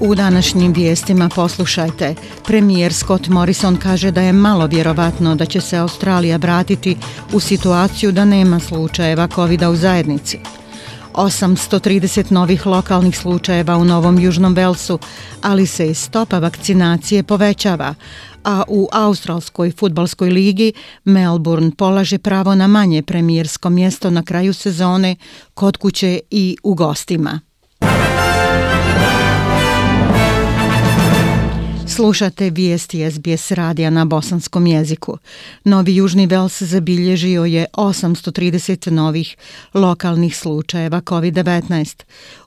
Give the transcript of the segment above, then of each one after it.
U današnjim vijestima poslušajte. Premijer Scott Morrison kaže da je malo vjerovatno da će se Australija vratiti u situaciju da nema slučajeva covid u zajednici. 830 novih lokalnih slučajeva u Novom Južnom Velsu, ali se i stopa vakcinacije povećava, a u Australskoj futbalskoj ligi Melbourne polaže pravo na manje premijersko mjesto na kraju sezone kod kuće i u gostima. Slušate vijesti SBS radija na bosanskom jeziku. Novi Južni Vels zabilježio je 830 novih lokalnih slučajeva COVID-19.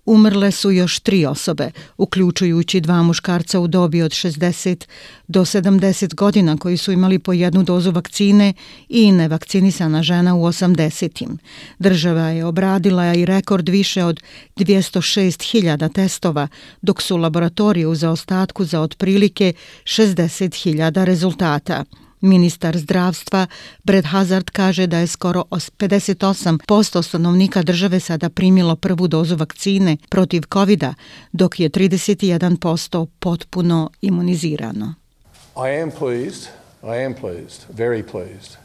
Umrle su još tri osobe, uključujući dva muškarca u dobi od 60 do 70 godina koji su imali po jednu dozu vakcine i nevakcinisana žena u 80. Država je obradila i rekord više od 206.000 testova, dok su laboratorije u zaostatku za otprilike 60.000 rezultata. Ministar zdravstva Brad Hazard kaže da je skoro 58% stanovnika države sada primilo prvu dozu vakcine protiv covid dok je 31% potpuno imunizirano. I am pleased, I am pleased, very pleased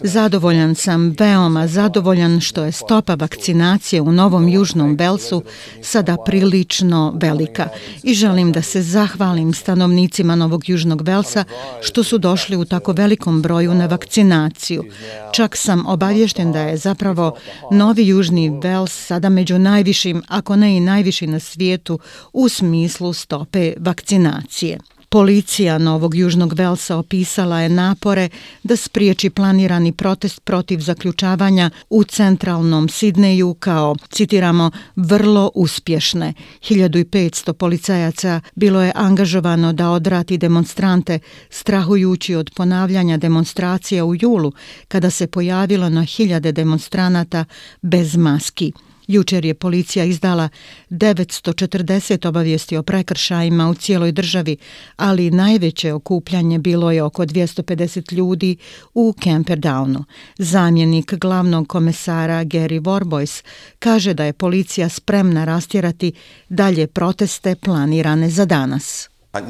Zadovoljan sam, veoma zadovoljan što je stopa vakcinacije u Novom Južnom Belsu sada prilično velika i želim da se zahvalim stanovnicima Novog Južnog Belsa što su došli u tako velikom broju na vakcinaciju. Čak sam obavješten da je zapravo Novi Južni Bels sada među najvišim, ako ne i najviši na svijetu u smislu stope vakcinacije. Policija Novog Južnog Velsa opisala je napore da spriječi planirani protest protiv zaključavanja u centralnom Sidneju kao, citiramo, vrlo uspješne. 1500 policajaca bilo je angažovano da odrati demonstrante, strahujući od ponavljanja demonstracija u julu, kada se pojavilo na hiljade demonstranata bez maski. Jučer je policija izdala 940 obavijesti o prekršajima u cijeloj državi, ali najveće okupljanje bilo je oko 250 ljudi u Camperdownu. Zamjenik glavnog komesara Gary Warboys kaže da je policija spremna rastjerati dalje proteste planirane za danas. Uh,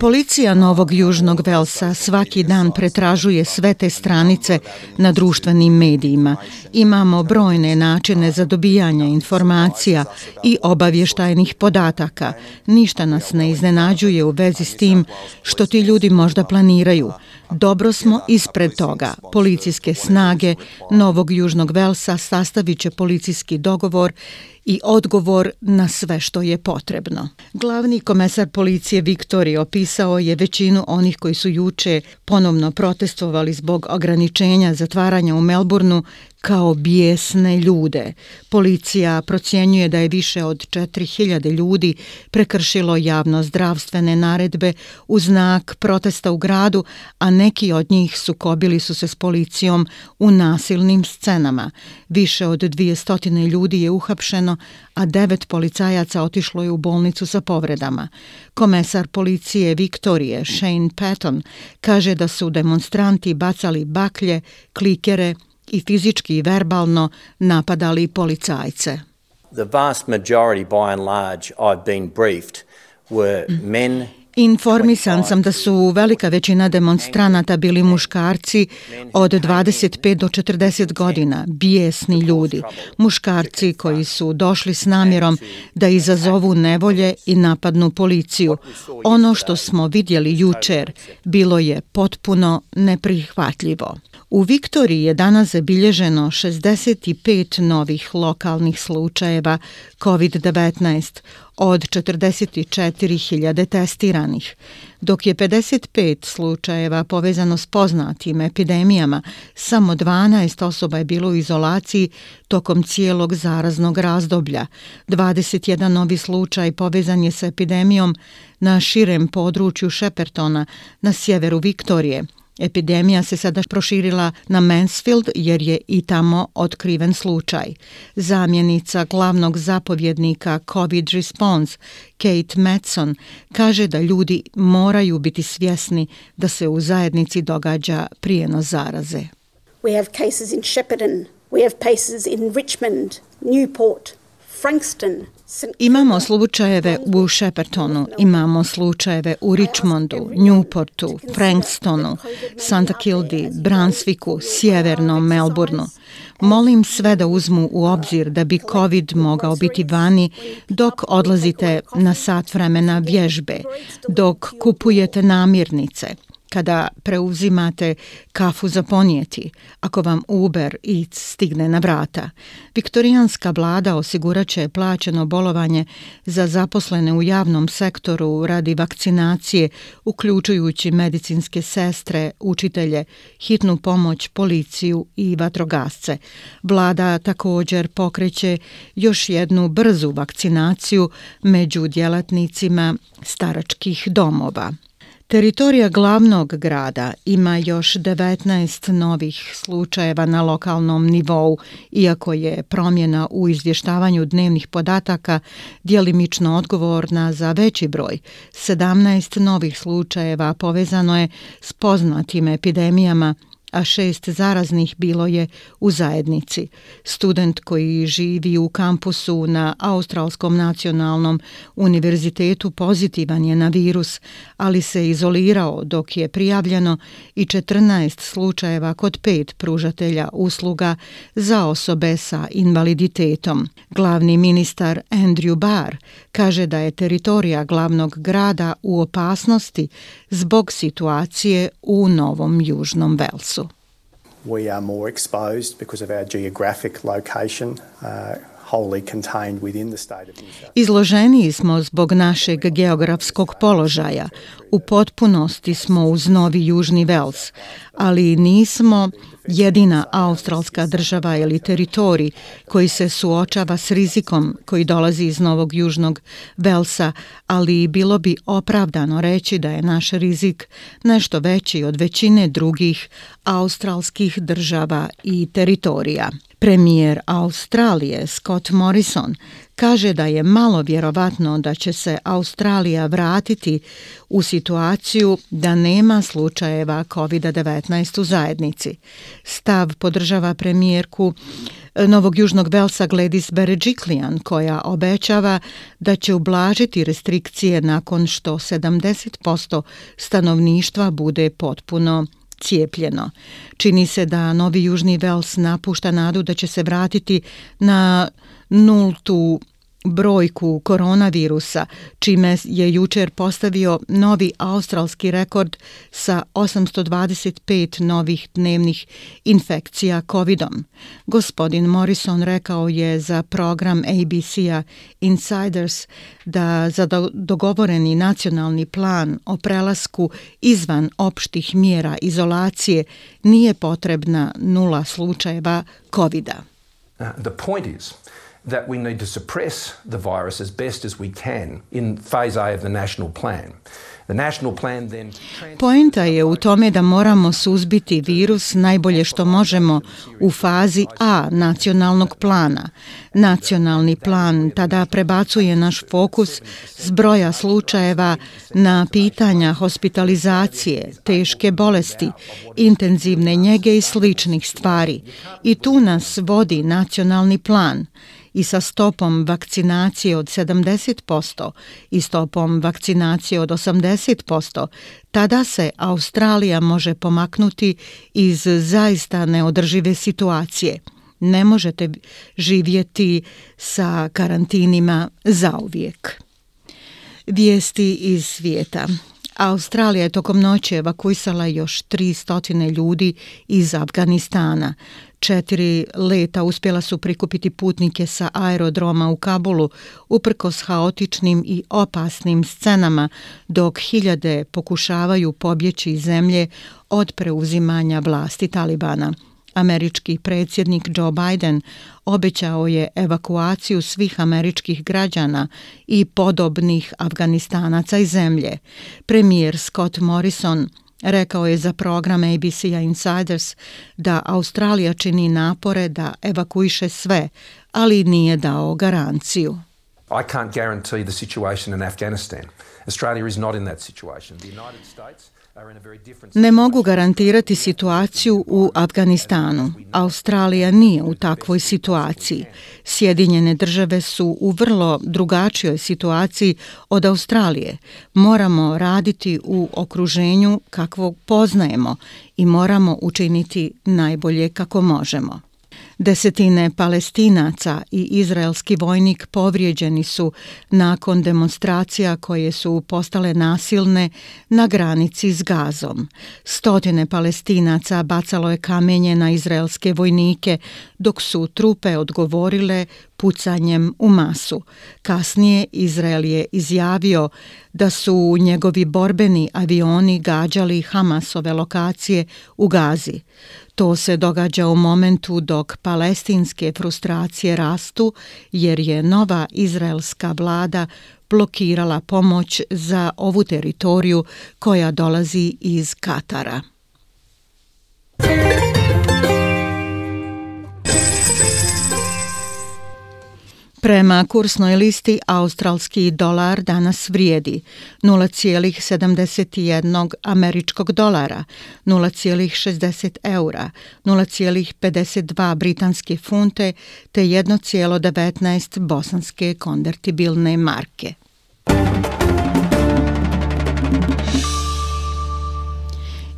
Policija Novog Južnog Velsa svaki dan pretražuje sve te stranice na društvenim medijima. Imamo brojne načine za dobijanje informacija i obavještajnih podataka. Ništa nas ne iznenađuje u vezi s tim što ti ljudi možda planiraju. Dobro smo ispred toga. Policijske snage Novog Južnog Velsa sastavit će policijski dogovor i odgovor na sve što je potrebno. Glavni komesar policije Viktori opisao je većinu onih koji su juče ponovno protestovali zbog ograničenja zatvaranja u Melbourneu kao bijesne ljude. Policija procjenjuje da je više od 4000 ljudi prekršilo javno zdravstvene naredbe u znak protesta u gradu, a neki od njih sukobili su se s policijom u nasilnim scenama. Više od 200 ljudi je uhapšeno, a devet policajaca otišlo je u bolnicu sa povredama. Komesar policije Viktorije Shane Patton kaže da su demonstranti bacali baklje, klikere i fizički i verbalno napadali policajce. The vast majority by and large I've been briefed were men Informisan sam da su velika većina demonstranata bili muškarci od 25 do 40 godina, bijesni ljudi. Muškarci koji su došli s namjerom da izazovu nevolje i napadnu policiju. Ono što smo vidjeli jučer bilo je potpuno neprihvatljivo. U Viktoriji je danas zabilježeno 65 novih lokalnih slučajeva COVID-19 od 44.000 testiranih, dok je 55 slučajeva povezano s poznatim epidemijama, samo 12 osoba je bilo u izolaciji tokom cijelog zaraznog razdoblja. 21 novi slučaj povezan je s epidemijom na širem području Šepertona na sjeveru Viktorije – Epidemija se sada proširila na Mansfield jer je i tamo otkriven slučaj. Zamjenica glavnog zapovjednika COVID Response, Kate Matson, kaže da ljudi moraju biti svjesni da se u zajednici događa prijeno zaraze. We have cases in Shepparton, we have cases in Richmond, Newport, Frankston, Imamo slučajeve u Sheppertonu, imamo slučajeve u Richmondu, Newportu, Frankstonu, Santa Kildi, Brunswicku, Sjevernom Melbourneu. Molim sve da uzmu u obzir da bi COVID mogao biti vani dok odlazite na sat vremena vježbe, dok kupujete namirnice – kada preuzimate kafu za ponijeti, ako vam Uber i stigne na vrata. Viktorijanska vlada osiguraće plaćeno bolovanje za zaposlene u javnom sektoru radi vakcinacije, uključujući medicinske sestre, učitelje, hitnu pomoć, policiju i vatrogasce. Vlada također pokreće još jednu brzu vakcinaciju među djelatnicima staračkih domova. Teritorija glavnog grada ima još 19 novih slučajeva na lokalnom nivou, iako je promjena u izvještavanju dnevnih podataka dijelimično odgovorna za veći broj. 17 novih slučajeva povezano je s poznatim epidemijama a šest zaraznih bilo je u zajednici. Student koji živi u kampusu na Australskom nacionalnom univerzitetu pozitivan je na virus, ali se izolirao dok je prijavljeno i 14 slučajeva kod pet pružatelja usluga za osobe sa invaliditetom. Glavni ministar Andrew Barr kaže da je teritorija glavnog grada u opasnosti zbog situacije u Novom Južnom Velsu. We are more exposed because of our geographic location uh, Izloženiji smo zbog našeg geografskog položaja. U potpunosti smo uz Novi Južni Vels, ali nismo jedina australska država ili teritorij koji se suočava s rizikom koji dolazi iz Novog Južnog Velsa, ali bilo bi opravdano reći da je naš rizik nešto veći od većine drugih australskih država i teritorija. Premijer Australije Scott Morrison kaže da je malo vjerovatno da će se Australija vratiti u situaciju da nema slučajeva COVID-19 u zajednici. Stav podržava premijerku Novog Južnog Velsa Gladys Berejiklian koja obećava da će ublažiti restrikcije nakon što 70% stanovništva bude potpuno cijepljeno. Čini se da Novi Južni Vels napušta nadu da će se vratiti na nultu brojku koronavirusa, čime je jučer postavio novi australski rekord sa 825 novih dnevnih infekcija COVID-om. Gospodin Morrison rekao je za program ABC-a Insiders da za dogovoreni nacionalni plan o prelasku izvan opštih mjera izolacije nije potrebna nula slučajeva COVID-a. Uh, the point is that we need to suppress the virus as best as we can in phase A of the national plan. Poenta je u tome da moramo suzbiti virus najbolje što možemo u fazi A nacionalnog plana. Nacionalni plan tada prebacuje naš fokus s broja slučajeva na pitanja hospitalizacije, teške bolesti, intenzivne njege i sličnih stvari. I tu nas vodi nacionalni plan i sa stopom vakcinacije od 70% i stopom vakcinacije od 80%, tada se Australija može pomaknuti iz zaista neodržive situacije. Ne možete živjeti sa karantinima zauvijek. Vijesti iz svijeta. Australija je tokom noći evakuisala još 300 ljudi iz Afganistana. Četiri leta uspjela su prikupiti putnike sa aerodroma u Kabulu uprkos haotičnim i opasnim scenama dok hiljade pokušavaju pobjeći iz zemlje od preuzimanja vlasti Talibana. Američki predsjednik Joe Biden obećao je evakuaciju svih američkih građana i podobnih Afganistanaca iz zemlje. Premijer Scott Morrison rekao je za program ABC-a Insiders da Australija čini napore da evakuiše sve, ali nije dao garanciju. I can't guarantee the situation in Afghanistan. Australia is not in that situation. The United States Ne mogu garantirati situaciju u Afganistanu. Australija nije u takvoj situaciji. Sjedinjene države su u vrlo drugačijoj situaciji od Australije. Moramo raditi u okruženju kakvog poznajemo i moramo učiniti najbolje kako možemo. Desetine palestinaca i izraelski vojnik povrijeđeni su nakon demonstracija koje su postale nasilne na granici s gazom. Stotine palestinaca bacalo je kamenje na izraelske vojnike dok su trupe odgovorile pucanjem u masu. Kasnije Izrael je izjavio da su njegovi borbeni avioni gađali Hamasove lokacije u Gazi. To se događa u momentu dok palestinske frustracije rastu jer je nova izraelska vlada blokirala pomoć za ovu teritoriju koja dolazi iz Katara. Prema kursnoj listi australski dolar danas vrijedi 0,71 američkog dolara, 0,60 eura, 0,52 britanske funte te 1,19 bosanske konvertibilne marke.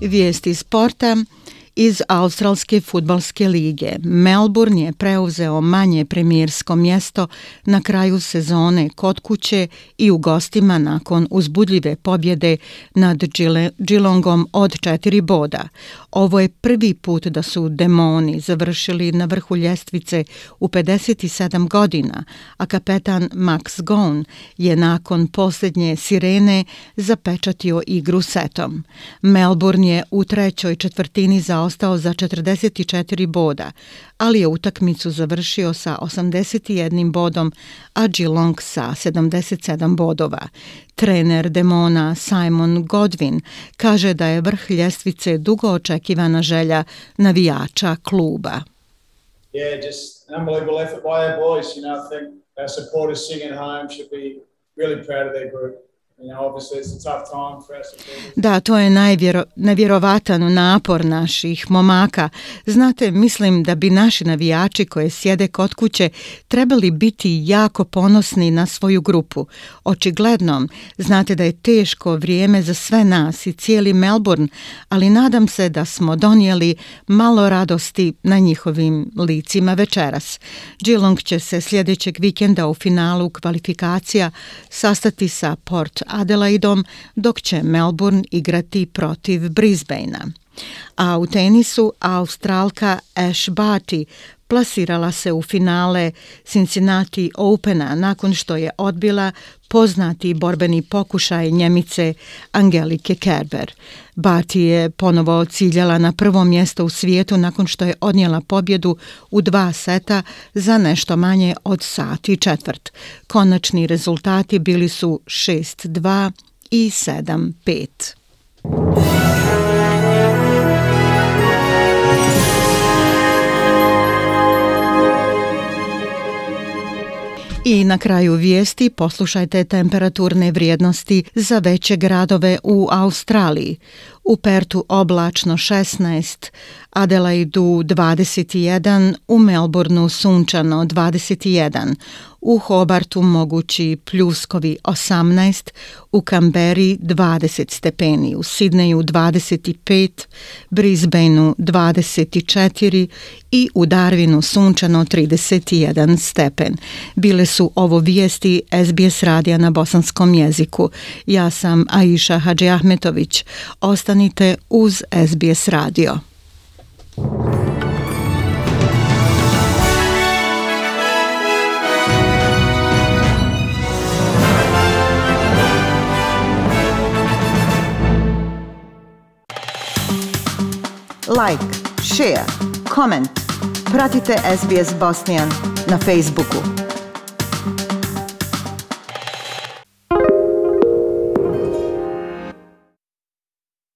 Vijesti sporta iz Australske futbalske lige. Melbourne je preuzeo manje premijersko mjesto na kraju sezone kod kuće i u gostima nakon uzbudljive pobjede nad Geelongom od četiri boda. Ovo je prvi put da su demoni završili na vrhu ljestvice u 57 godina, a kapetan Max Gon je nakon posljednje sirene zapečatio igru setom. Melbourne je u trećoj četvrtini za zaostao za 44 boda, ali je utakmicu završio sa 81 bodom, a Geelong sa 77 bodova. Trener Demona Simon Godwin kaže da je vrh ljestvice dugo očekivana želja navijača kluba. Yeah, just an unbelievable effort by our boys. You know, I think our supporters singing home should be really proud of their group. Da, to je najvjero, nevjerovatan napor naših momaka. Znate, mislim da bi naši navijači koje sjede kod kuće trebali biti jako ponosni na svoju grupu. Očigledno, znate da je teško vrijeme za sve nas i cijeli Melbourne, ali nadam se da smo donijeli malo radosti na njihovim licima večeras. Geelong će se sljedećeg vikenda u finalu kvalifikacija sastati sa Port Adelaidom, dok će Melbourne igrati protiv Brisbanea. A u tenisu Australka Ash Barty plasirala se u finale Cincinnati Opena nakon što je odbila poznati borbeni pokušaj Njemice Angelike Kerber. Bati je ponovo ciljala na prvo mjesto u svijetu nakon što je odnijela pobjedu u dva seta za nešto manje od sati četvrt. Konačni rezultati bili su 6-2 i 7-5. I na kraju vijesti poslušajte temperaturne vrijednosti za veće gradove u Australiji u Pertu oblačno 16, Adelaidu 21, u Melbourneu sunčano 21, u Hobartu mogući pljuskovi 18, u Kamberi 20 stepeni, u Sidneju 25, Brisbaneu 24 i u Darwinu sunčano 31 stepen. Bile su ovo vijesti SBS radija na bosanskom jeziku. Ja sam Aisha Hadži Ahmetović. Ostanite uz SBS radio. like, share, comment. Pratite SBS Bosnian na Facebooku.